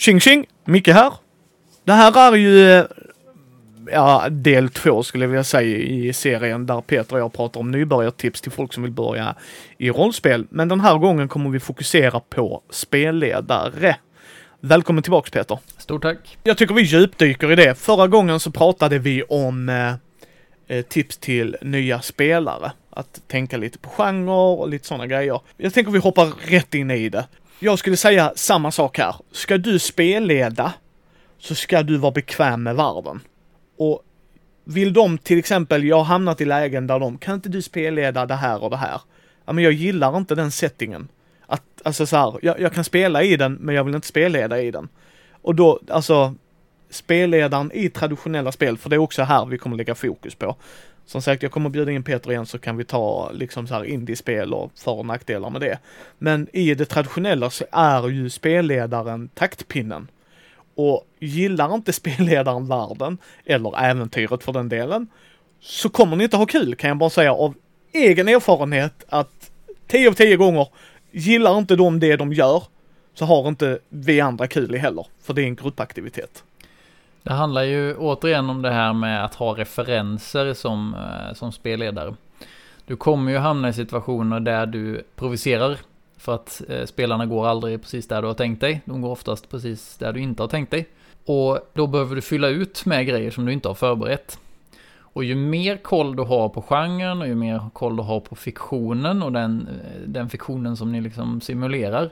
Tjing tjing! Micke här. Det här är ju eh, ja, del två skulle jag vilja säga i serien där Peter och jag pratar om nybörjartips till folk som vill börja i rollspel. Men den här gången kommer vi fokusera på spelledare. Välkommen tillbaks Peter! Stort tack! Jag tycker vi djupdyker i det. Förra gången så pratade vi om eh, eh tips till nya spelare. Att tänka lite på genre och lite sådana grejer. Jag tänker vi hoppar rätt in i det. Jag skulle säga samma sak här. Ska du spelleda så ska du vara bekväm med världen. Och vill de till exempel, jag har hamnat i lägen där de, kan inte du spelleda det här och det här? Ja men jag gillar inte den settingen. Att, alltså så här, jag, jag kan spela i den men jag vill inte spelleda i den. Och då, alltså spelledaren i traditionella spel, för det är också här vi kommer lägga fokus på. Som sagt, jag kommer bjuda in Peter igen så kan vi ta liksom så här indiespel och för och nackdelar med det. Men i det traditionella så är ju spelledaren taktpinnen. Och gillar inte spelledaren världen, eller äventyret för den delen, så kommer ni inte ha kul kan jag bara säga av egen erfarenhet att 10 av 10 gånger gillar inte de det de gör, så har inte vi andra kul i heller, för det är en gruppaktivitet. Det handlar ju återigen om det här med att ha referenser som, eh, som spelledare. Du kommer ju hamna i situationer där du provocerar för att eh, spelarna går aldrig precis där du har tänkt dig. De går oftast precis där du inte har tänkt dig. Och då behöver du fylla ut med grejer som du inte har förberett. Och ju mer koll du har på genren och ju mer koll du har på fiktionen och den, eh, den fiktionen som ni liksom simulerar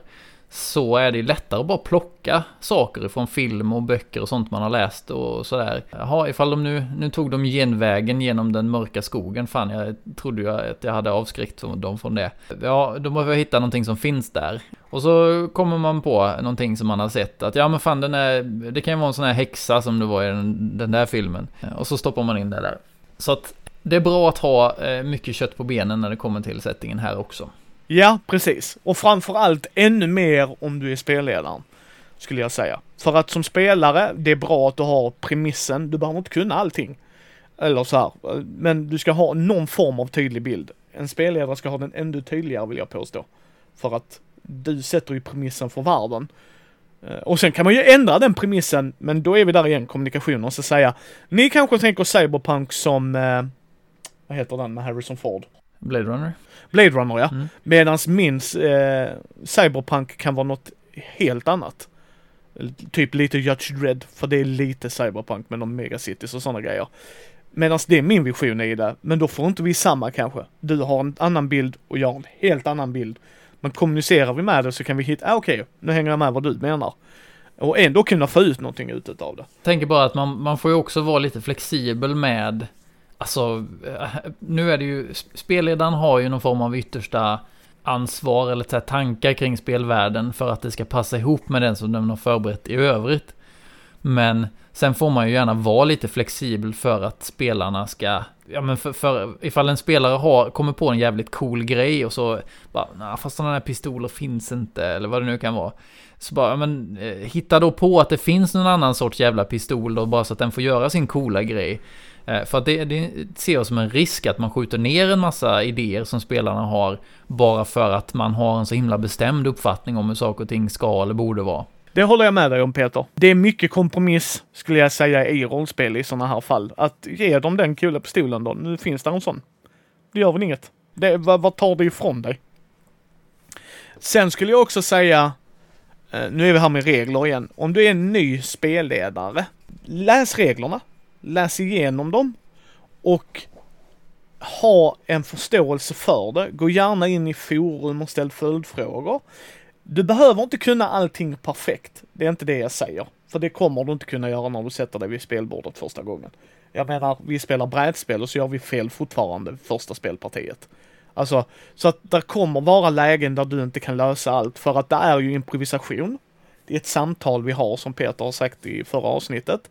så är det lättare att bara plocka saker ifrån film och böcker och sånt man har läst och sådär. Jaha, ifall de nu, nu tog de genvägen genom den mörka skogen, fan jag trodde ju att jag hade avskräckt dem från det. Ja, då måste jag hitta någonting som finns där. Och så kommer man på någonting som man har sett, att ja men fan den är, det kan ju vara en sån här häxa som det var i den, den där filmen. Och så stoppar man in det där. Så att det är bra att ha eh, mycket kött på benen när det kommer till settingen här också. Ja, precis. Och framförallt ännu mer om du är spelledaren. Skulle jag säga. För att som spelare, det är bra att du har premissen. Du behöver inte kunna allting. Eller så här. Men du ska ha någon form av tydlig bild. En spelledare ska ha den ännu tydligare vill jag påstå. För att du sätter ju premissen för världen. Eh, och sen kan man ju ändra den premissen, men då är vi där igen, kommunikationen. och så säga, ni kanske tänker Cyberpunk som, eh, vad heter den med Harrison Ford? Blade Runner? Blade Runner ja. Mm. Medans min eh, Cyberpunk kan vara något helt annat. Typ lite Judge Dredd, för det är lite Cyberpunk med de megacities och sådana grejer. Medan det är min vision i det, men då får inte vi samma kanske. Du har en annan bild och jag har en helt annan bild. Men kommunicerar vi med det så kan vi hitta, ah, okej, okay, nu hänger jag med vad du menar. Och ändå kunna få ut någonting ut av det. Tänker bara att man, man får ju också vara lite flexibel med Alltså, eh, nu är det ju, spelledaren har ju någon form av yttersta ansvar eller tankar kring spelvärlden för att det ska passa ihop med den som de har förberett i övrigt. Men sen får man ju gärna vara lite flexibel för att spelarna ska, ja men för, för ifall en spelare har, kommer på en jävligt cool grej och så bara, nah, fast sådana här pistoler finns inte, eller vad det nu kan vara. Så bara, men eh, hitta då på att det finns någon annan sorts jävla pistol då, bara så att den får göra sin coola grej. Eh, för att det, det ser jag som en risk att man skjuter ner en massa idéer som spelarna har bara för att man har en så himla bestämd uppfattning om hur saker och ting ska eller borde vara. Det håller jag med dig om Peter. Det är mycket kompromiss skulle jag säga i rollspel i sådana här fall. Att ge dem den kula pistolen då. Nu finns det en sån. Det gör väl inget. Det, vad, vad tar det ifrån dig? Sen skulle jag också säga, eh, nu är vi här med regler igen. Om du är en ny spelledare, läs reglerna läs igenom dem och ha en förståelse för det. Gå gärna in i forum och ställ följdfrågor. Du behöver inte kunna allting perfekt. Det är inte det jag säger. För det kommer du inte kunna göra när du sätter dig vid spelbordet första gången. Jag menar, vi spelar brädspel och så gör vi fel fortfarande första spelpartiet. Alltså, så att det kommer vara lägen där du inte kan lösa allt för att det är ju improvisation. Det är ett samtal vi har som Peter har sagt i förra avsnittet.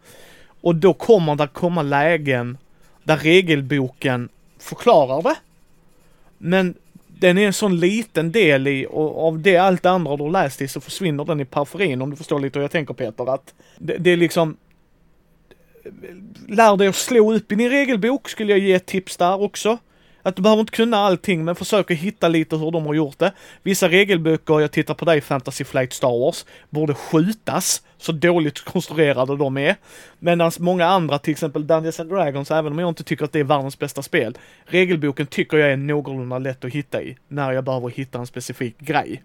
Och då kommer det komma lägen där regelboken förklarar det. Men den är en sån liten del i och av det allt det andra du har läst i så försvinner den i periferin om du förstår lite hur jag tänker Peter. Att det, det är liksom Lär dig att slå upp i din regelbok skulle jag ge ett tips där också. Att du behöver inte kunna allting, men försök att hitta lite hur de har gjort det. Vissa regelböcker, jag tittar på dig Fantasy Flight Star Wars, borde skjutas, så dåligt konstruerade de är. Medan många andra, till exempel Dungeons and Dragons, även om jag inte tycker att det är världens bästa spel, regelboken tycker jag är någorlunda lätt att hitta i, när jag behöver hitta en specifik grej.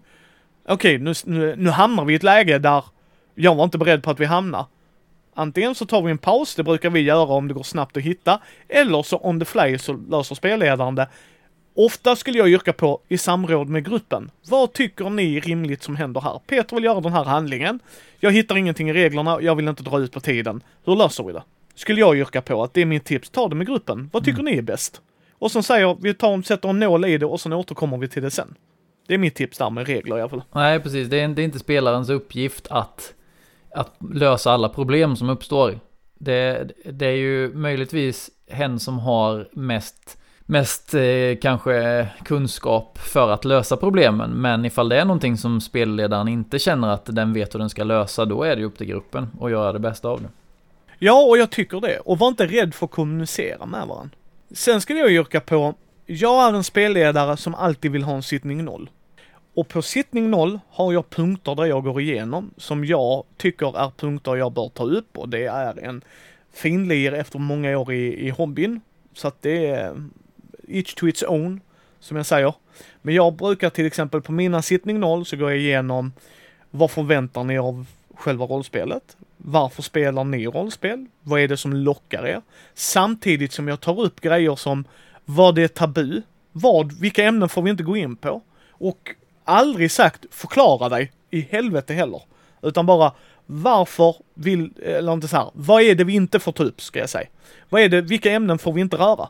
Okej, nu, nu, nu hamnar vi i ett läge där jag var inte beredd på att vi hamnar. Antingen så tar vi en paus, det brukar vi göra om det går snabbt att hitta, eller så on the fly så löser spelledaren det. Ofta skulle jag yrka på i samråd med gruppen. Vad tycker ni är rimligt som händer här? Peter vill göra den här handlingen. Jag hittar ingenting i reglerna, jag vill inte dra ut på tiden. Hur löser vi det? Skulle jag yrka på att det är mitt tips, ta det med gruppen. Vad tycker mm. ni är bäst? Och sen säger vi tar, sätter en nål i det och sen återkommer vi till det sen. Det är mitt tips där med regler i alla fall. Nej, precis. Det är, det är inte spelarens uppgift att att lösa alla problem som uppstår. Det, det är ju möjligtvis hen som har mest, mest eh, kanske kunskap för att lösa problemen. Men ifall det är någonting som spelledaren inte känner att den vet hur den ska lösa, då är det ju upp till gruppen att göra det bästa av det. Ja, och jag tycker det. Och var inte rädd för att kommunicera med varandra. Sen skulle jag yrka på, jag är en spelledare som alltid vill ha en sittning noll. Och på sittning 0 har jag punkter där jag går igenom som jag tycker är punkter jag bör ta upp och det är en finlir efter många år i, i hobbyn. Så att det är each to its own, som jag säger. Men jag brukar till exempel på mina sittning 0 så går jag igenom vad förväntar ni av själva rollspelet? Varför spelar ni rollspel? Vad är det som lockar er? Samtidigt som jag tar upp grejer som vad det är tabu? Vad, vilka ämnen får vi inte gå in på? Och aldrig sagt förklara dig i helvete heller. Utan bara varför vill, eller inte så här, vad är det vi inte får ta upp ska jag säga. Vad är det, vilka ämnen får vi inte röra?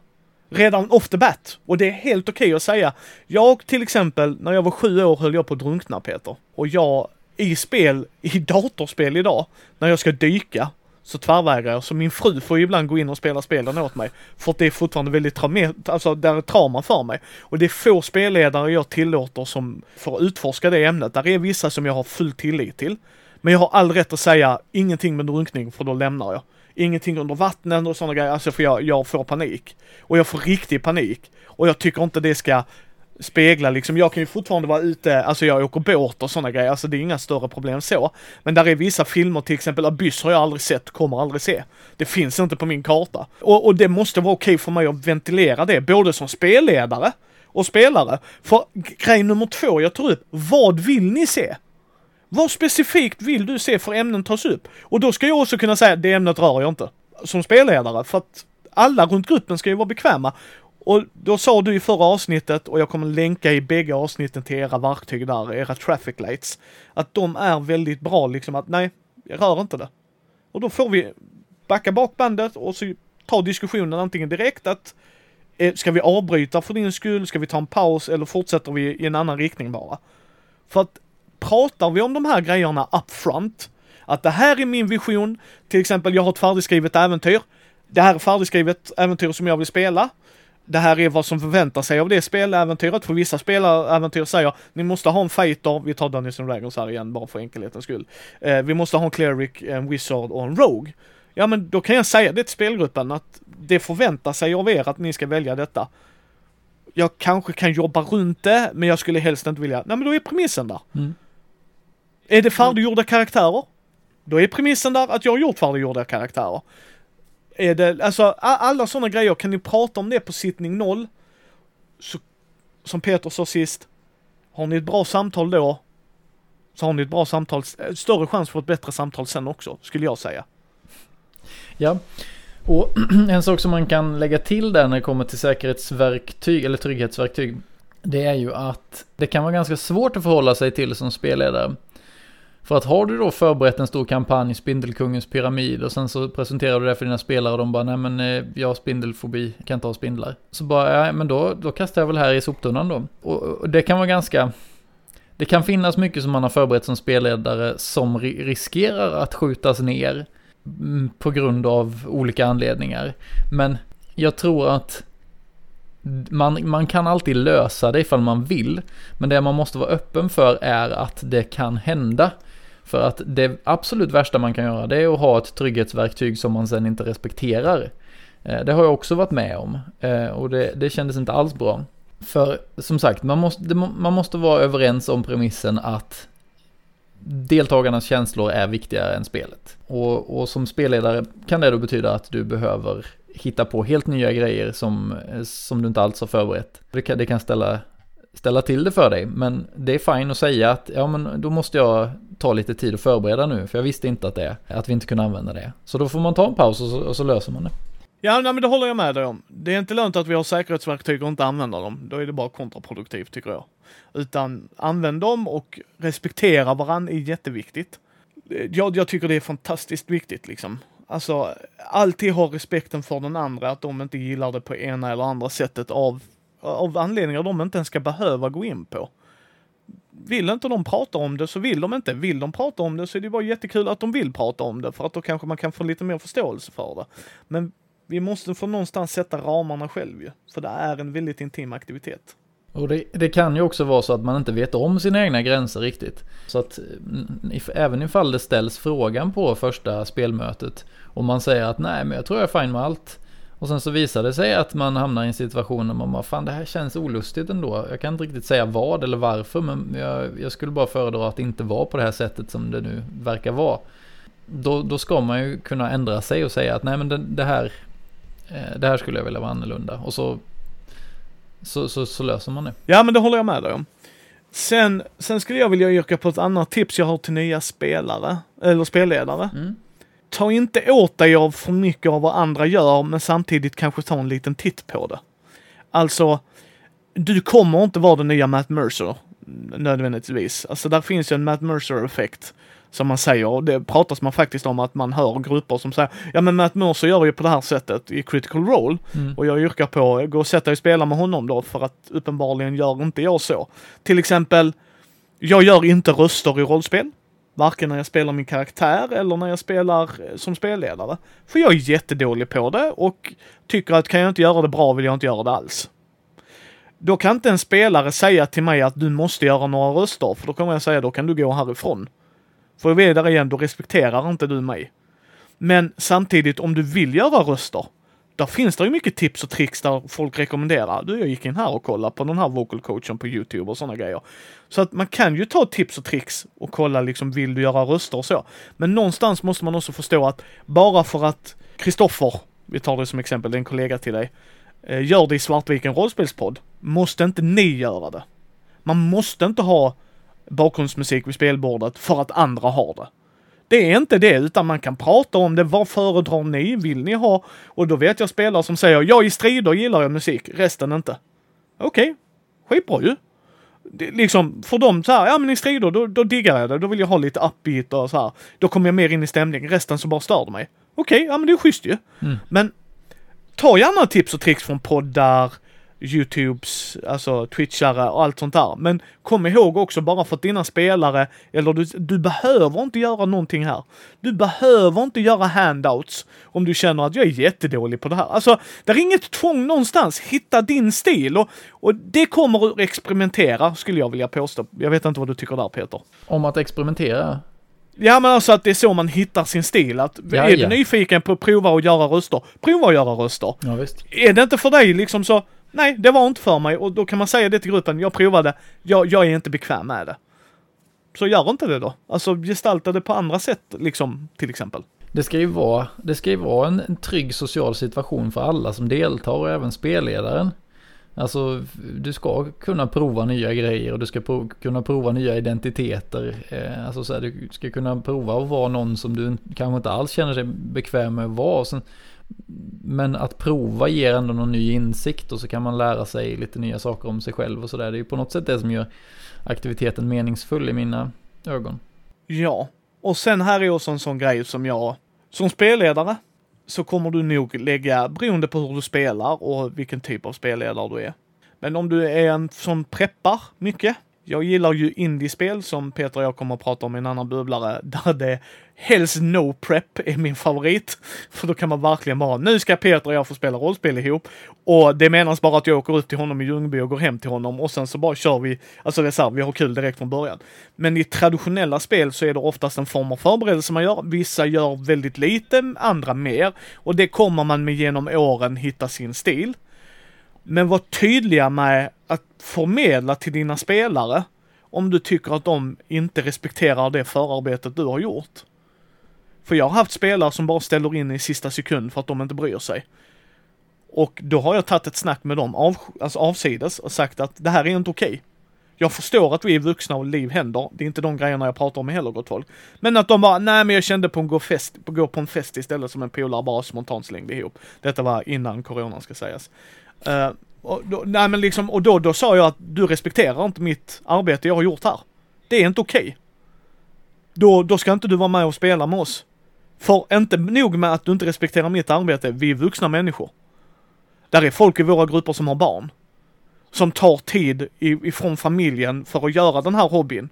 Redan off the bat. Och det är helt okej okay att säga. Jag till exempel, när jag var sju år höll jag på att drunkna Peter. Och jag, i spel, i datorspel idag, när jag ska dyka, så tvärvägrar jag. Så min fru får ibland gå in och spela spelen åt mig. För att det är fortfarande väldigt trauma, alltså där är trauma för mig. Och det är få spelledare jag tillåter som får utforska det ämnet. Där är vissa som jag har full tillit till. Men jag har all rätt att säga ingenting med drunkning för då lämnar jag. Ingenting under vattnen och sådana grejer, alltså för jag, jag får panik. Och jag får riktig panik. Och jag tycker inte det ska spegla liksom. Jag kan ju fortfarande vara ute, alltså jag åker båt och sådana grejer, alltså det är inga större problem så. Men där är vissa filmer, till exempel Abyss har jag aldrig sett, kommer aldrig se. Det finns inte på min karta. Och, och det måste vara okej för mig att ventilera det, både som spelledare och spelare. För grej nummer två jag tar upp, vad vill ni se? Vad specifikt vill du se för ämnen tas upp? Och då ska jag också kunna säga, det ämnet rör jag inte. Som spelledare, för att alla runt gruppen ska ju vara bekväma. Och då sa du i förra avsnittet, och jag kommer länka i bägge avsnitten till era verktyg där, era traffic lights, att de är väldigt bra liksom att nej, jag rör inte det. Och då får vi backa bak bandet och så ta diskussionen antingen direkt att eh, ska vi avbryta för din skull, ska vi ta en paus eller fortsätter vi i en annan riktning bara? För att pratar vi om de här grejerna upfront, att det här är min vision, till exempel jag har ett färdigskrivet äventyr, det här är färdigskrivet äventyr som jag vill spela, det här är vad som förväntar sig av det speläventyret. För vissa speläventyr säger ni måste ha en fighter, vi tar Dungeons and Dragons här igen bara för enkelhetens skull. Eh, vi måste ha en cleric, en wizard och en rogue. Ja men då kan jag säga det till spelgruppen att det förväntar sig av er att ni ska välja detta. Jag kanske kan jobba runt det, men jag skulle helst inte vilja, nej men då är premissen där. Mm. Är det färdiggjorda karaktärer? Då är premissen där att jag har gjort färdiggjorda karaktärer. Är det, alltså alla sådana grejer, kan ni prata om det på sittning noll? Så, som Peter sa sist, har ni ett bra samtal då, så har ni ett bra samtal, eh, större chans för ett bättre samtal sen också, skulle jag säga. Ja, och en sak som man kan lägga till där när det kommer till säkerhetsverktyg eller trygghetsverktyg, det är ju att det kan vara ganska svårt att förhålla sig till som spelledare. För att har du då förberett en stor kampanj, Spindelkungens pyramid, och sen så presenterar du det för dina spelare och de bara, nej men eh, jag har spindelfobi, kan inte ha spindlar. Så bara, ja men då, då kastar jag väl här i soptunnan då. Och, och det kan vara ganska, det kan finnas mycket som man har förberett som spelledare som riskerar att skjutas ner mm, på grund av olika anledningar. Men jag tror att man, man kan alltid lösa det ifall man vill, men det man måste vara öppen för är att det kan hända. För att det absolut värsta man kan göra det är att ha ett trygghetsverktyg som man sen inte respekterar. Eh, det har jag också varit med om eh, och det, det kändes inte alls bra. För som sagt, man måste, man måste vara överens om premissen att deltagarnas känslor är viktigare än spelet. Och, och som spelledare kan det då betyda att du behöver hitta på helt nya grejer som, eh, som du inte alls har förberett. Det kan, det kan ställa, ställa till det för dig, men det är fint att säga att ja, men då måste jag ta lite tid att förbereda nu, för jag visste inte att, det, att vi inte kunde använda det. Så då får man ta en paus och så, och så löser man det. Ja, nej, men det håller jag med dig om. Det är inte lönt att vi har säkerhetsverktyg och inte använder dem. Då är det bara kontraproduktivt tycker jag. Utan använd dem och respektera varandra är jätteviktigt. Jag, jag tycker det är fantastiskt viktigt liksom. Alltså, alltid ha respekten för den andra, att de inte gillar det på ena eller andra sättet av, av anledningar de inte ens ska behöva gå in på. Vill inte de prata om det så vill de inte. Vill de prata om det så är det bara jättekul att de vill prata om det för att då kanske man kan få lite mer förståelse för det. Men vi måste få någonstans sätta ramarna själv ju, för det är en väldigt intim aktivitet. Och det, det, kan ju också vara så att man inte vet om sina egna gränser riktigt. Så att mm, if, även ifall det ställs frågan på första spelmötet och man säger att nej men jag tror jag är fine med allt. Och sen så visar det sig att man hamnar i en situation där man bara fan det här känns olustigt ändå. Jag kan inte riktigt säga vad eller varför men jag, jag skulle bara föredra att det inte var på det här sättet som det nu verkar vara. Då, då ska man ju kunna ändra sig och säga att nej men det, det här Eh, det här skulle jag vilja vara annorlunda. Och så, så, så, så, löser man det. Ja, men det håller jag med dig om. Sen, sen skulle jag vilja yrka på ett annat tips jag har till nya spelare, eller spelledare. Mm. Ta inte åt dig av för mycket av vad andra gör, men samtidigt kanske ta en liten titt på det. Alltså, du kommer inte vara den nya Matt Mercer nödvändigtvis. Alltså där finns ju en Matt Mercer-effekt som man säger. Och det pratas man faktiskt om att man hör grupper som säger ja men Matt Mercer gör ju på det här sättet i critical role. Mm. Och jag yrkar på, gå och sätta dig och spela med honom då för att uppenbarligen gör inte jag så. Till exempel, jag gör inte röster i rollspel. Varken när jag spelar min karaktär eller när jag spelar eh, som spelledare. För jag är jättedålig på det och tycker att kan jag inte göra det bra vill jag inte göra det alls. Då kan inte en spelare säga till mig att du måste göra några röster, för då kommer jag säga då kan du gå härifrån. För vidare där igen, då respekterar inte du mig. Men samtidigt, om du vill göra röster, där finns det ju mycket tips och tricks där folk rekommenderar. Du, jag gick in här och kollade på den här vocal coachen på YouTube och sådana grejer. Så att man kan ju ta tips och tricks och kolla liksom, vill du göra röster och så. Men någonstans måste man också förstå att bara för att Kristoffer, vi tar det som exempel, det är en kollega till dig, eh, gör det i Svartviken rollspelspodd, måste inte ni göra det. Man måste inte ha bakgrundsmusik vid spelbordet för att andra har det. Det är inte det, utan man kan prata om det. Vad föredrar ni? Vill ni ha? Och då vet jag spelare som säger, ja i strider gillar jag musik, resten inte. Okej, okay. skitbra ju. Det, liksom, för dem så här, ja men i strider då, då diggar jag det. Då vill jag ha lite upbeat och så här. Då kommer jag mer in i stämningen. Resten så bara stör det mig. Okej, okay, ja men det är schysst ju. Mm. Men ta gärna tips och tricks från poddar, Youtubes, alltså Twitchare och allt sånt där. Men kom ihåg också bara för att dina spelare, eller du, du behöver inte göra någonting här. Du behöver inte göra handouts om du känner att jag är jättedålig på det här. Alltså, det är inget tvång någonstans. Hitta din stil och, och det kommer att experimentera, skulle jag vilja påstå. Jag vet inte vad du tycker där Peter. Om att experimentera? Ja men alltså att det är så man hittar sin stil. Att ja, är ja. du nyfiken på att prova att göra röster, prova att göra röster. Ja, visst. Är det inte för dig liksom så, nej, det var inte för mig och då kan man säga det till gruppen, jag provade, jag, jag är inte bekväm med det. Så gör inte det då. Alltså gestalta det på andra sätt, liksom, till exempel. Det ska ju vara, det ska ju vara en, en trygg social situation för alla som deltar och även spelledaren. Alltså, du ska kunna prova nya grejer och du ska prov, kunna prova nya identiteter. Eh, alltså så här, du ska kunna prova att vara någon som du kanske inte alls känner sig bekväm med att vara. Sen, men att prova ger ändå någon ny insikt och så kan man lära sig lite nya saker om sig själv och sådär. Det är ju på något sätt det som gör aktiviteten meningsfull i mina ögon. Ja, och sen här är också en sån grej som jag, som spelledare, så kommer du nog lägga, beroende på hur du spelar och vilken typ av spelledare du är. Men om du är en som preppar mycket, jag gillar ju indiespel som Peter och jag kommer att prata om i en annan bubblare, där det helst no prep är min favorit. För då kan man verkligen bara, nu ska Peter och jag få spela rollspel ihop. Och det menas bara att jag åker ut till honom i Ljungby och går hem till honom och sen så bara kör vi, alltså det är så här, vi har kul direkt från början. Men i traditionella spel så är det oftast en form av förberedelse man gör. Vissa gör väldigt lite, andra mer. Och det kommer man med genom åren hitta sin stil. Men var tydliga med förmedla till dina spelare om du tycker att de inte respekterar det förarbetet du har gjort. För jag har haft spelare som bara ställer in i sista sekund för att de inte bryr sig. Och då har jag tagit ett snack med dem av, alltså avsides och sagt att det här är inte okej. Okay. Jag förstår att vi är vuxna och liv händer. Det är inte de grejerna jag pratar om heller gott folk. Men att de bara, nej men jag kände på att gå, fest, på, gå på en fest istället som en polare bara spontant slängde ihop. Detta var innan coronan ska sägas. Uh, och då, nej men liksom, och då, då sa jag att du respekterar inte mitt arbete jag har gjort här. Det är inte okej. Okay. Då, då ska inte du vara med och spela med oss. För inte nog med att du inte respekterar mitt arbete, vi är vuxna människor. Där är folk i våra grupper som har barn. Som tar tid ifrån familjen för att göra den här hobbyn.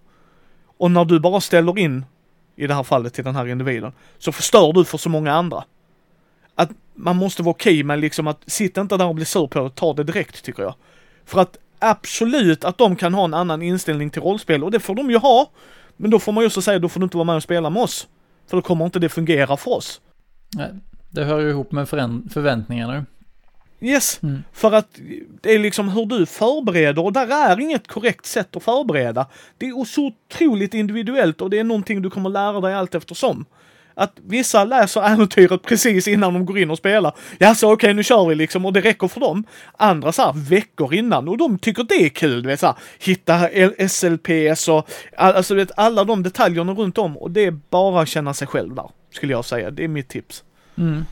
Och när du bara ställer in, i det här fallet till den här individen, så förstör du för så många andra. Att man måste vara okej okay med liksom att sitta inte där och bli sur på det, ta det direkt tycker jag. För att absolut att de kan ha en annan inställning till rollspel och det får de ju ha. Men då får man ju också säga, då får du inte vara med och spela med oss. För då kommer inte det fungera för oss. Nej, det hör ju ihop med förväntningarna. Yes, mm. för att det är liksom hur du förbereder och där är inget korrekt sätt att förbereda. Det är så otroligt individuellt och det är någonting du kommer lära dig allt eftersom. Att vissa läser äventyret precis innan de går in och spelar. Ja, så okej, okay, nu kör vi liksom och det räcker för dem. Andra så här veckor innan och de tycker det är kul, du vet så här, hitta SLPS och alltså vet alla de detaljerna runt om och det är bara att känna sig själv där, skulle jag säga. Det är mitt tips. Mm.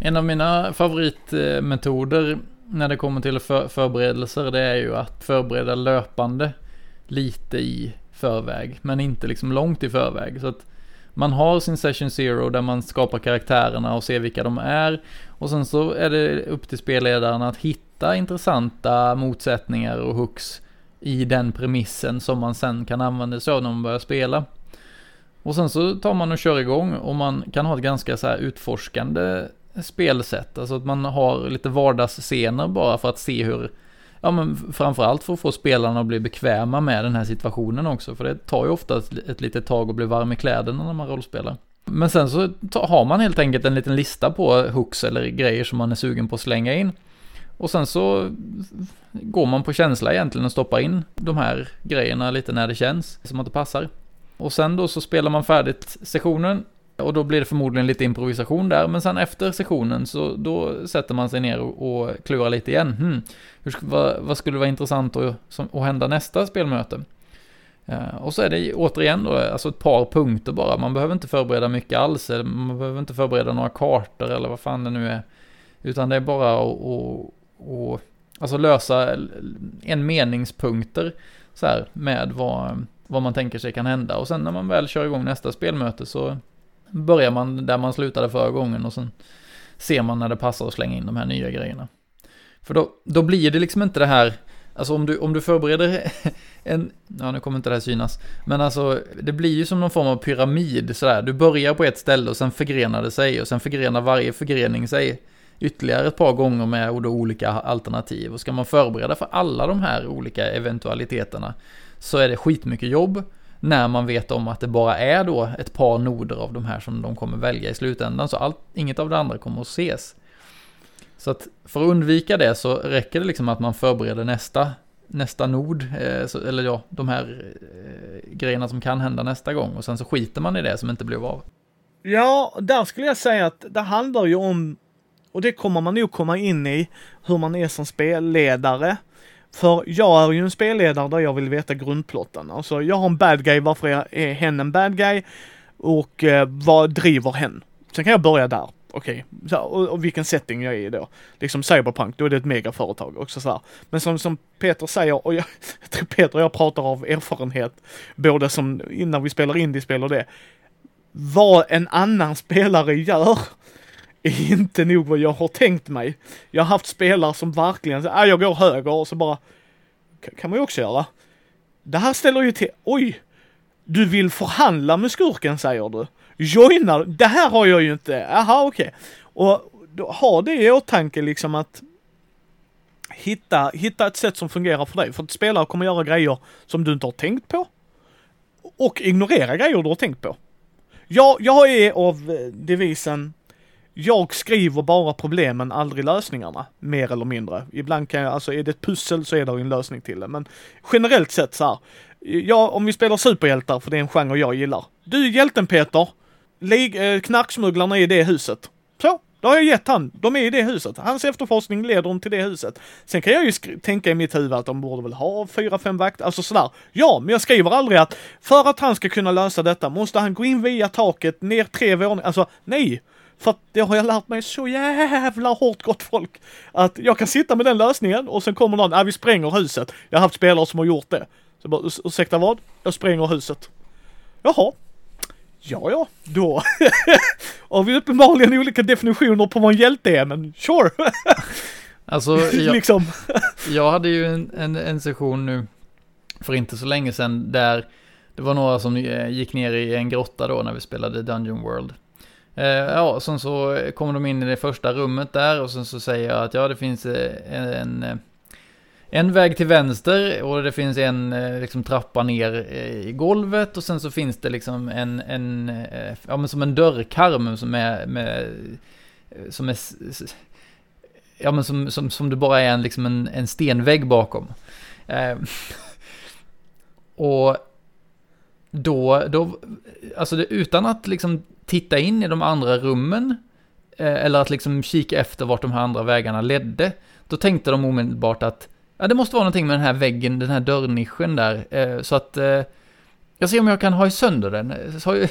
En av mina favoritmetoder när det kommer till för förberedelser, det är ju att förbereda löpande lite i förväg, men inte liksom långt i förväg. Så att man har sin session zero där man skapar karaktärerna och ser vilka de är. Och sen så är det upp till spelledaren att hitta intressanta motsättningar och hooks i den premissen som man sen kan använda sig av när man börjar spela. Och sen så tar man och kör igång och man kan ha ett ganska så här utforskande spelsätt. Alltså att man har lite vardagsscener bara för att se hur Ja men framförallt för att få spelarna att bli bekväma med den här situationen också. För det tar ju ofta ett litet tag att bli varm i kläderna när man rollspelar. Men sen så har man helt enkelt en liten lista på hooks eller grejer som man är sugen på att slänga in. Och sen så går man på känsla egentligen och stoppar in de här grejerna lite när det känns som att det passar. Och sen då så spelar man färdigt sessionen och då blir det förmodligen lite improvisation där, men sen efter sessionen så då sätter man sig ner och, och klurar lite igen. Hmm, hur, vad, vad, skulle vara intressant att, som, att hända nästa spelmöte? Eh, och så är det återigen då, alltså ett par punkter bara. Man behöver inte förbereda mycket alls, eller man behöver inte förbereda några kartor eller vad fan det nu är. Utan det är bara att alltså lösa en meningspunkter så här med vad, vad man tänker sig kan hända. Och sen när man väl kör igång nästa spelmöte så börjar man där man slutade förra gången och sen ser man när det passar att slänga in de här nya grejerna. För då, då blir det liksom inte det här, alltså om du, om du förbereder en, ja nu kommer inte det här synas, men alltså det blir ju som någon form av pyramid sådär. Du börjar på ett ställe och sen förgrenar det sig och sen förgrenar varje förgrening sig ytterligare ett par gånger med olika alternativ. Och ska man förbereda för alla de här olika eventualiteterna så är det skitmycket jobb när man vet om att det bara är då ett par noder av de här som de kommer välja i slutändan. Så allt, inget av det andra kommer att ses. Så att för att undvika det så räcker det liksom att man förbereder nästa, nästa nod, eh, så, eller ja, de här eh, grejerna som kan hända nästa gång. Och sen så skiter man i det som inte blev av. Ja, där skulle jag säga att det handlar ju om, och det kommer man nog komma in i, hur man är som spelledare. För jag är ju en spelledare där jag vill veta grundplotten. Alltså jag har en bad guy, varför är hen en bad guy? Och eh, vad driver hen? Sen kan jag börja där. Okej, okay. och, och, vilken setting jag är i då. Liksom Cyberpunk, då är det ett megaföretag också så här. Men som, som Peter säger, och jag, jag tror Peter och jag pratar av erfarenhet, både som innan vi spelar indiespel och det. Vad en annan spelare gör är inte nog vad jag har tänkt mig. Jag har haft spelare som verkligen, säger, äh, jag går höger och så bara, kan man ju också göra. Det här ställer ju till, oj! Du vill förhandla med skurken säger du. Joina, det här har jag ju inte. Aha, okej. Okay. Och då, ha det i åtanke liksom att hitta, hitta ett sätt som fungerar för dig. För att spelare kommer göra grejer som du inte har tänkt på. Och ignorera grejer du har tänkt på. Jag, jag är av eh, devisen jag skriver bara problemen, aldrig lösningarna. Mer eller mindre. Ibland kan jag, alltså är det ett pussel så är det en lösning till det. Men generellt sett så här. Ja, om vi spelar superhjältar, för det är en genre jag gillar. Du är hjälten Peter. Lig, eh, knarksmugglarna är i det huset. Så, då har jag gett han. De är i det huset. Hans efterforskning leder dem till det huset. Sen kan jag ju tänka i mitt huvud att de borde väl ha fyra, fem vakter, alltså sådär. Ja, men jag skriver aldrig att för att han ska kunna lösa detta måste han gå in via taket, ner tre våningar. Alltså, nej. För att det har jag lärt mig så jävla hårt gott folk. Att jag kan sitta med den lösningen och sen kommer någon, ja vi spränger huset. Jag har haft spelare som har gjort det. Så bara, ursäkta vad? Jag spränger huset. Jaha. Ja, ja, då har vi uppenbarligen olika definitioner på vad en hjälte är, men sure. alltså, jag, liksom. jag hade ju en, en, en session nu för inte så länge sedan där det var några som eh, gick ner i en grotta då när vi spelade Dungeon World. Eh, ja, sen så kommer de in i det första rummet där och sen så säger jag att ja, det finns eh, en, en, eh, en väg till vänster och det finns en eh, liksom trappa ner i golvet och sen så finns det liksom en, en ja men som en dörrkarm som är med, som är, ja men som, som, som det bara är en, liksom en, en stenvägg bakom. Eh, och då, då, alltså det, utan att liksom titta in i de andra rummen, eh, eller att liksom kika efter vart de här andra vägarna ledde, då tänkte de omedelbart att ja, det måste vara någonting med den här väggen, den här dörrnischen där, eh, så att eh, jag ser om jag kan ha sönder den. Så,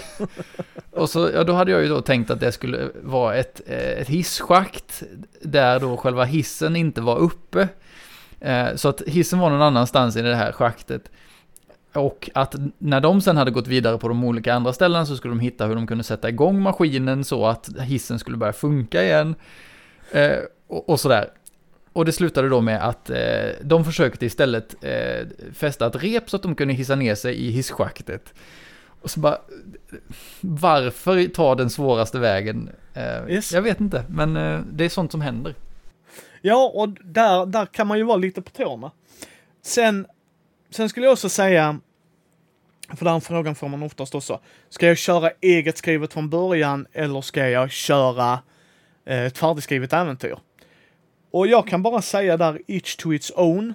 och så, ja, då hade jag ju då tänkt att det skulle vara ett, ett hisschakt där då själva hissen inte var uppe. Så att hissen var någon annanstans i det här schaktet. Och att när de sen hade gått vidare på de olika andra ställena så skulle de hitta hur de kunde sätta igång maskinen så att hissen skulle börja funka igen. Eh, och, och, sådär. Och det slutade då med att eh, de försökte istället eh, fästa ett rep så att de kunde hissa ner sig i hisschaktet. Och så bara, varför ta den svåraste vägen? Eh, yes. Jag vet inte, men eh, det är sånt som händer. Ja, och där, där kan man ju vara lite på tårna. Sen Sen skulle jag också säga, för den frågan får man oftast också. Ska jag köra eget skrivet från början eller ska jag köra eh, ett färdigskrivet äventyr? Och jag kan bara säga där, each to its own.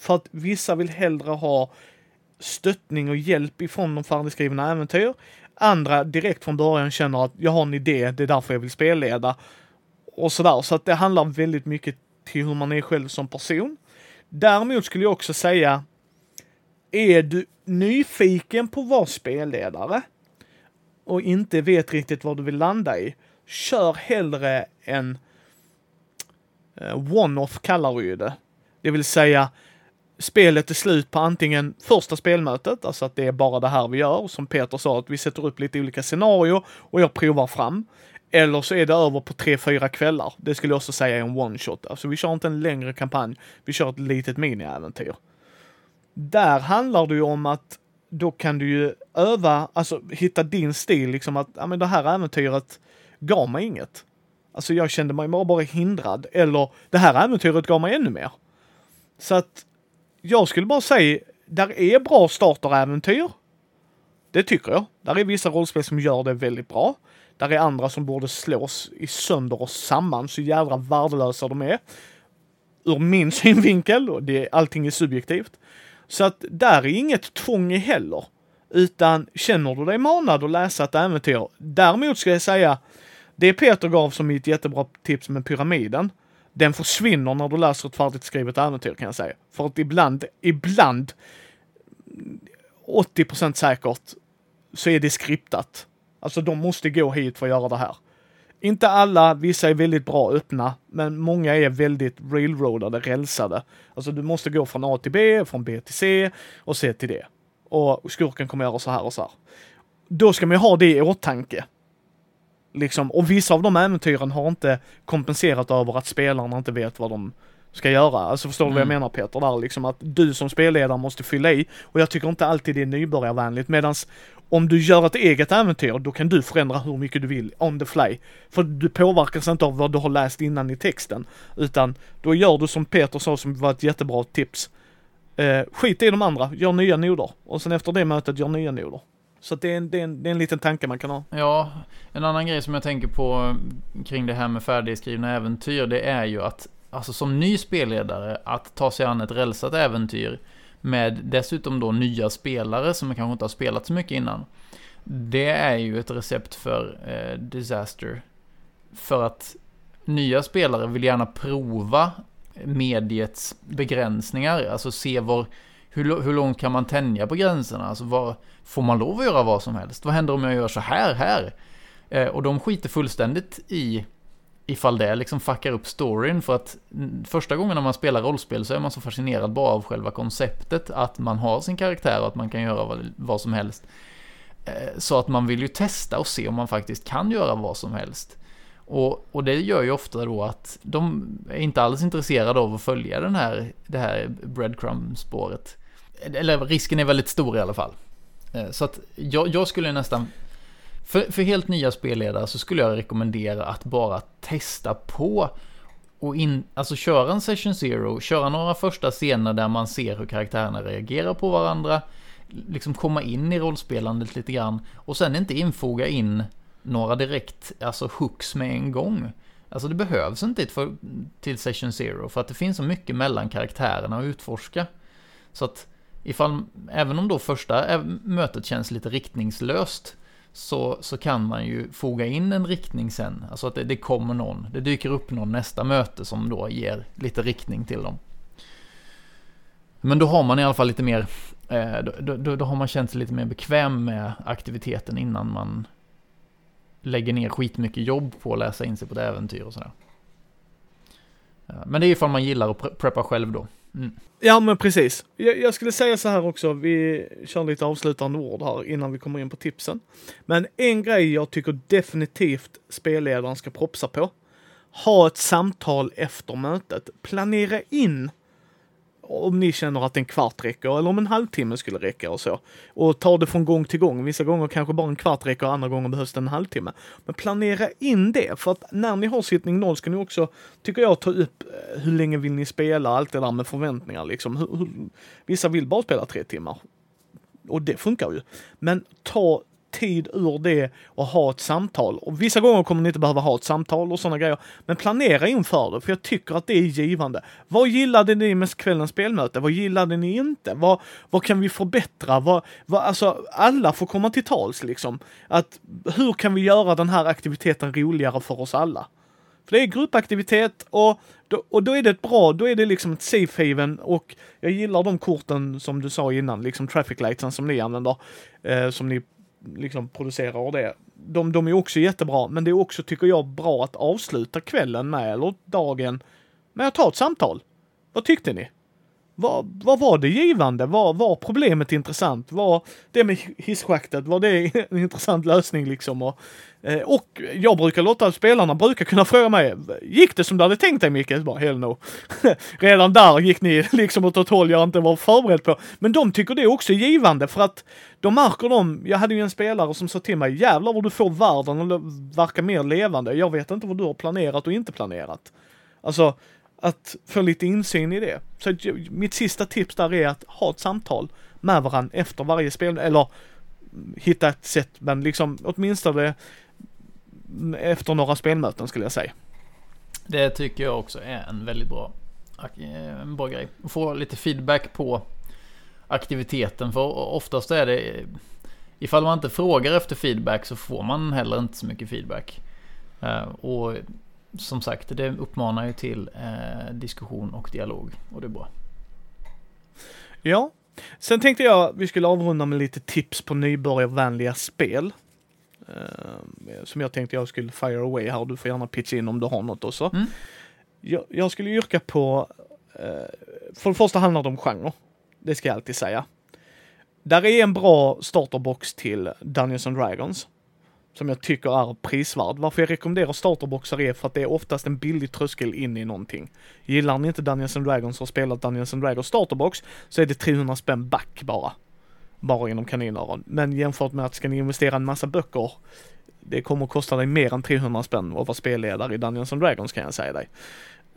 För att vissa vill hellre ha stöttning och hjälp ifrån de färdigskrivna äventyr. Andra direkt från början känner att jag har en idé, det är därför jag vill spelleda. Och sådär, så att det handlar väldigt mycket till hur man är själv som person. Däremot skulle jag också säga är du nyfiken på att vara spelledare och inte vet riktigt vad du vill landa i, kör hellre en eh, one-off kallar vi ju det. Det vill säga spelet är slut på antingen första spelmötet, alltså att det är bara det här vi gör, som Peter sa, att vi sätter upp lite olika scenarier och jag provar fram. Eller så är det över på tre, fyra kvällar. Det skulle jag också säga är en one shot. Alltså vi kör inte en längre kampanj, vi kör ett litet mini-äventyr. Där handlar det ju om att då kan du ju öva, alltså hitta din stil, liksom att ja, men det här äventyret gav mig inget. Alltså jag kände mig bara, hindrad, eller det här äventyret gav mig ännu mer. Så att jag skulle bara säga, där är bra starteräventyr. Det tycker jag. Där är vissa rollspel som gör det väldigt bra. Där är andra som borde slås i sönder och samman, så jävla värdelösa de är. Ur min synvinkel, och det, allting är subjektivt. Så att där är inget tvång heller. Utan känner du dig manad att läsa ett äventyr. Däremot ska jag säga, det Peter gav som ett jättebra tips med pyramiden. Den försvinner när du läser ett färdigt skrivet äventyr kan jag säga. För att ibland, ibland, 80% säkert, så är det skriptat. Alltså de måste gå hit för att göra det här. Inte alla, vissa är väldigt bra öppna, men många är väldigt railroadade, rälsade. Alltså du måste gå från A till B, från B till C och C till D. Och skurken kommer göra så här och så här. Då ska man ju ha det i åtanke. Liksom, och vissa av de äventyren har inte kompenserat över att spelarna inte vet vad de ska göra. Alltså förstår du vad jag Mm. menar Peter? Där liksom att du som spelledare måste fylla i. Och jag tycker inte alltid det är nybörjarvänligt. Medans om du gör ett eget äventyr, då kan du förändra hur mycket du vill on the fly. För du påverkas inte av vad du har läst innan i texten. Utan då gör du som Peter sa som var ett jättebra tips. Eh, skit i de andra, gör nya noder. Och sen efter det mötet, gör nya noder. Så det, är en, det, är en, det är en liten tanke man kan ha. Ja, en annan grej som jag tänker på kring det här med färdigskrivna äventyr, det är ju att alltså som ny spelledare, att ta sig an ett rälsat äventyr med dessutom då nya spelare som kanske inte har spelat så mycket innan. Det är ju ett recept för eh, disaster. För att nya spelare vill gärna prova mediets begränsningar, alltså se var, hur, hur långt kan man tänja på gränserna? Alltså vad, får man lov att göra vad som helst? Vad händer om jag gör så här, här? Eh, och de skiter fullständigt i ifall det liksom fuckar upp storyn för att första gången när man spelar rollspel så är man så fascinerad bara av själva konceptet att man har sin karaktär och att man kan göra vad, vad som helst. Eh, så att man vill ju testa och se om man faktiskt kan göra vad som helst. Och, och det gör ju ofta då att de är inte alls intresserade av att följa den här, det här breadcrumb-spåret. Eller risken är väldigt stor i alla fall. Eh, så att jag, jag skulle nästan för, för helt nya spelledare så skulle jag rekommendera att bara testa på och in, alltså köra en session zero, köra några första scener där man ser hur karaktärerna reagerar på varandra, liksom komma in i rollspelandet lite grann och sen inte infoga in några direkt, alltså hooks med en gång. Alltså det behövs inte för, till session zero för att det finns så mycket mellan karaktärerna att utforska. Så att ifall, även om då första eh, mötet känns lite riktningslöst så, så kan man ju foga in en riktning sen. Alltså att det, det kommer någon, det dyker upp någon nästa möte som då ger lite riktning till dem. Men då har man i alla fall lite mer, eh, då, då, då har man känt sig lite mer bekväm med aktiviteten innan man lägger ner skitmycket jobb på att läsa in sig på ett äventyr och sådär. Eh, men det är ifall man gillar att pre- preppa själv då. Mm. Ja men precis. Jag, jag skulle säga så här också, vi kör lite avslutande ord här innan vi kommer in på tipsen. Men en grej jag tycker definitivt spelledaren ska propsa på. Ha ett samtal efter mötet. Planera in om ni känner att en kvart räcker eller om en halvtimme skulle räcka och så. Och ta det från gång till gång. Vissa gånger kanske bara en kvart räcker, andra gånger behövs det en halvtimme. Men planera in det, för att när ni har sittning noll ska ni också, tycker jag, ta upp eh, hur länge vill ni spela, allt det där med förväntningar liksom. Hur, hur, vissa vill bara spela tre timmar. Och det funkar ju. Men ta tid ur det och ha ett samtal. Och vissa gånger kommer ni inte behöva ha ett samtal och sådana grejer. Men planera inför det, för jag tycker att det är givande. Vad gillade ni med kvällens spelmöte? Vad gillade ni inte? Vad, vad kan vi förbättra? Vad, vad, alltså, alla får komma till tals liksom. Att hur kan vi göra den här aktiviteten roligare för oss alla? För det är gruppaktivitet och då, och då är det ett bra, då är det liksom ett safe haven och jag gillar de korten som du sa innan, liksom traffic lightsen som ni använder, eh, som ni liksom producerar och det. De, de är också jättebra, men det är också, tycker jag, bra att avsluta kvällen med, eller dagen, med att ta ett samtal. Vad tyckte ni? Vad, vad var det givande? Var, var problemet intressant? Var det med hisschaktet, var det en intressant lösning liksom? Och, eh, och jag brukar låta spelarna brukar kunna fråga mig, gick det som du hade tänkt dig Micke? Bara, hell no. Redan där gick ni liksom åt ett håll jag inte var förberedd på. Men de tycker det är också givande för att de märker de, jag hade ju en spelare som sa till mig, jävlar vad du får världen att verka mer levande. Jag vet inte vad du har planerat och inte planerat. Alltså, att få lite insyn i det. Så mitt sista tips där är att ha ett samtal med varandra efter varje spel, eller hitta ett sätt, men liksom åtminstone efter några spelmöten skulle jag säga. Det tycker jag också är en väldigt bra, eh, en bra grej. Att Få lite feedback på aktiviteten. För oftast är det, ifall man inte frågar efter feedback så får man heller inte så mycket feedback. Eh, och som sagt, det uppmanar ju till eh, diskussion och dialog. Och det är bra. Ja, sen tänkte jag vi skulle avrunda med lite tips på nybörjarvänliga spel. Eh, som jag tänkte jag skulle fire away här. Du får gärna pitcha in om du har något också. Mm. Jag, jag skulle yrka på, eh, för det första handlar det om genre. Det ska jag alltid säga. Där är en bra starterbox till Dungeons and Dragons som jag tycker är prisvärd. Varför jag rekommenderar starterboxar är för att det är oftast en billig tröskel in i någonting. Gillar ni inte Dungeons and Dragons och spelat Dungeons and Dragons starterbox så är det 300 spänn back bara. Bara inom kaninöron. Men jämfört med att ska ni investera en massa böcker det kommer att kosta dig mer än 300 spänn att vara spelledare i Dungeons and Dragons kan jag säga dig.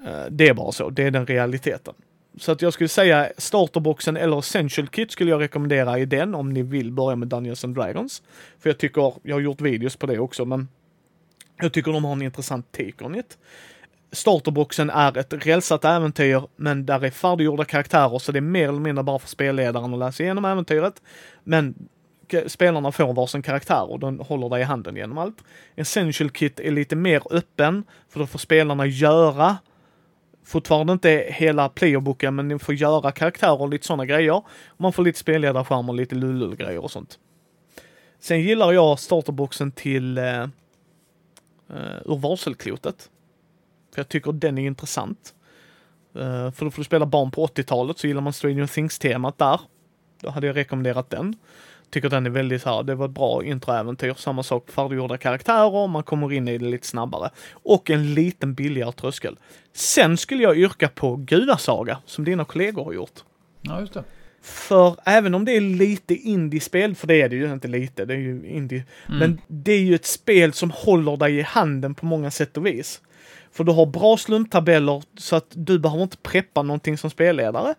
Eh, det är bara så, det är den realiteten. Så att jag skulle säga starterboxen eller essential kit skulle jag rekommendera i den om ni vill börja med Dungeons and Dragons. För jag tycker, jag har gjort videos på det också, men jag tycker de har en intressant take on it. Starterboxen är ett rälsat äventyr, men där är färdiggjorda karaktärer, så det är mer eller mindre bara för spelledaren att läsa igenom äventyret. Men spelarna får varsin karaktär och den håller dig i handen genom allt. Essential Kit är lite mer öppen, för då får spelarna göra fortfarande inte hela playerboken, men ni får göra karaktärer och lite sådana grejer. Man får lite spelledarskärm och lite lullull-grejer och sånt. Sen gillar jag starterboxen till eh, uh, ur varselklotet. För jag tycker den är intressant. Uh, för då får du spela barn på 80-talet, så gillar man Stranger Things-temat där. Då hade jag rekommenderat den. Tycker den är väldigt här, det var ett bra introäventyr. Samma sak, färdiggjorda karaktärer, man kommer in i det lite snabbare. Och en liten billigare tröskel. Sen skulle jag yrka på Gudasaga, som dina kollegor har gjort. Ja, just det. För även om det är lite indiespel, för det är det ju inte lite, det är ju indie. Mm. Men det är ju ett spel som håller dig i handen på många sätt och vis. För du har bra slumptabeller så att du behöver inte preppa någonting som spelledare.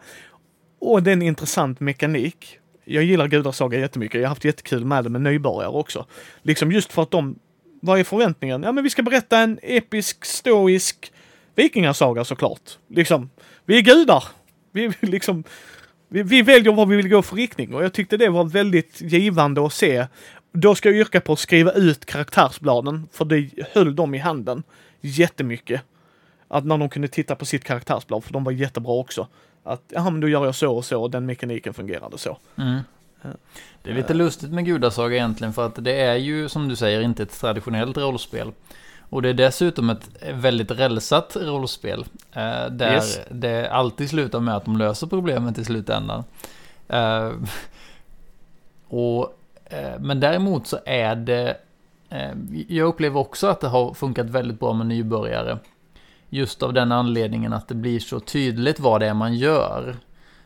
Och det är en intressant mekanik jag gillar Gudasaga jättemycket. Jag har haft jättekul med det med nybörjare också. Liksom just för att de, vad är förväntningen? Ja men vi ska berätta en episk, stoisk vikingasaga såklart. Liksom, vi är gudar. Vi liksom, vi, vi väljer vad vi vill gå för riktning och jag tyckte det var väldigt givande att se. Då ska jag yrka på att skriva ut karaktärsbladen, för det höll dem i handen jättemycket. Att när de kunde titta på sitt karaktärsblad, för de var jättebra också. Att, ja men då gör jag så och så den mekaniken fungerade så. Mm. Det är lite lustigt med Gudasaga egentligen för att det är ju som du säger inte ett traditionellt rollspel. Och det är dessutom ett väldigt rälsat rollspel. Eh, där yes. det alltid slutar med att de löser problemet i slutändan. Eh, och, eh, men däremot så är det... Eh, jag upplever också att det har funkat väldigt bra med nybörjare. Just av den anledningen att det blir så tydligt vad det är man gör.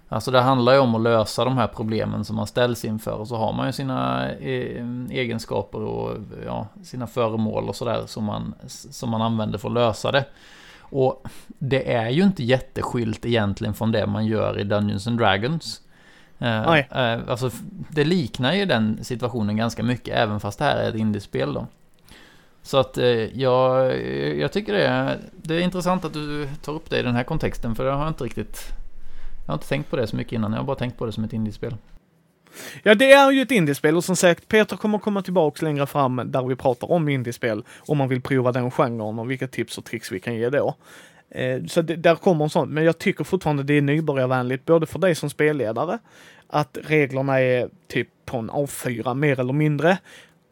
Alltså det handlar ju om att lösa de här problemen som man ställs inför och så har man ju sina eh, egenskaper och ja, sina föremål och sådär som man, som man använder för att lösa det. Och det är ju inte jätteskilt egentligen från det man gör i Dungeons and Dragons. Eh, eh, alltså det liknar ju den situationen ganska mycket även fast det här är ett indiespel då. Så att eh, jag, jag tycker det är, det är intressant att du tar upp det i den här kontexten för jag har inte riktigt Jag har inte tänkt på det så mycket innan, jag har bara tänkt på det som ett indiespel. Ja, det är ju ett indiespel och som sagt, Peter kommer komma tillbaks längre fram där vi pratar om indiespel om man vill prova den genren och vilka tips och tricks vi kan ge då. Eh, så det, där kommer en sån, men jag tycker fortfarande det är nybörjarvänligt, både för dig som spelledare, att reglerna är typ på en A4 mer eller mindre.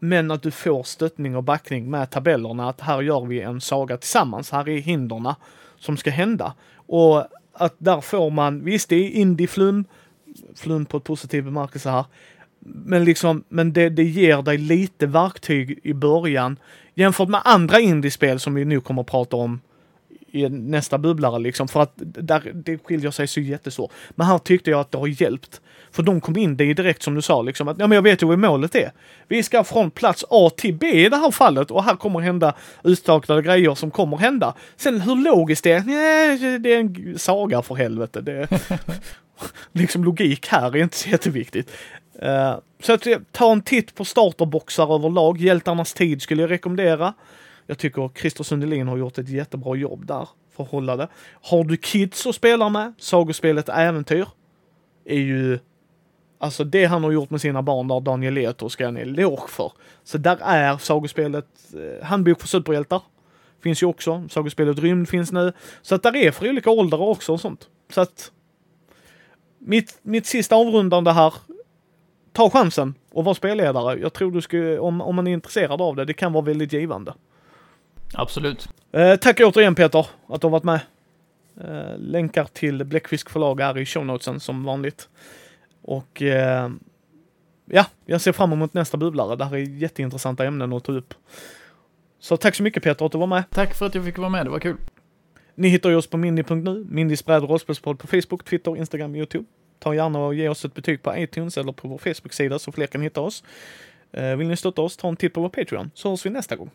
Men att du får stöttning och backning med tabellerna att här gör vi en saga tillsammans. Här är hinderna som ska hända. Och att där får man, visst det är indie-flum, flum på ett positiv bemärkelse här. Men liksom, men det, det ger dig lite verktyg i början jämfört med andra indiespel som vi nu kommer att prata om i nästa bubblare liksom. För att där, det skiljer sig så jättestort. Men här tyckte jag att det har hjälpt. För de kom in det direkt som du sa, liksom att ja, men jag vet ju vad målet är. Vi ska från plats A till B i det här fallet och här kommer hända utstakade grejer som kommer hända. Sen hur logiskt det är? Nej, det är en saga för helvete. Det liksom logik här är inte så jätteviktigt. Uh, så att ta en titt på starterboxar överlag. Hjältarnas tid skulle jag rekommendera. Jag tycker Christer Sundelin har gjort ett jättebra jobb där för att hålla det. Har du kids att spela med, sagospelet Äventyr är ju Alltså det han har gjort med sina barn där Daniel Leto ska en eloge för. Så där är sagospelet eh, Handbok för superhjältar. Finns ju också. Sagospelet Rymd finns nu. Så att där är för olika åldrar också och sånt. Så att mitt, mitt sista avrundande här. Ta chansen och var spelledare. Jag tror du ska, om, om man är intresserad av det, det kan vara väldigt givande. Absolut. Eh, tack återigen Peter att du har varit med. Eh, länkar till Bläckfisk förlag är i shownotesen som vanligt. Och eh, ja, jag ser fram emot nästa bubblare. Det här är jätteintressanta ämnen att ta upp. Så tack så mycket Peter att du var med. Tack för att jag fick vara med, det var kul. Ni hittar oss på mindy.nu, Mindys bräd och rollspelspodd på Facebook, Twitter, Instagram, Youtube. Ta gärna och ge oss ett betyg på iTunes eller på vår Facebook-sida så fler kan hitta oss. Eh, Vill ni stötta oss, ta en titt på vår Patreon så hörs vi nästa gång.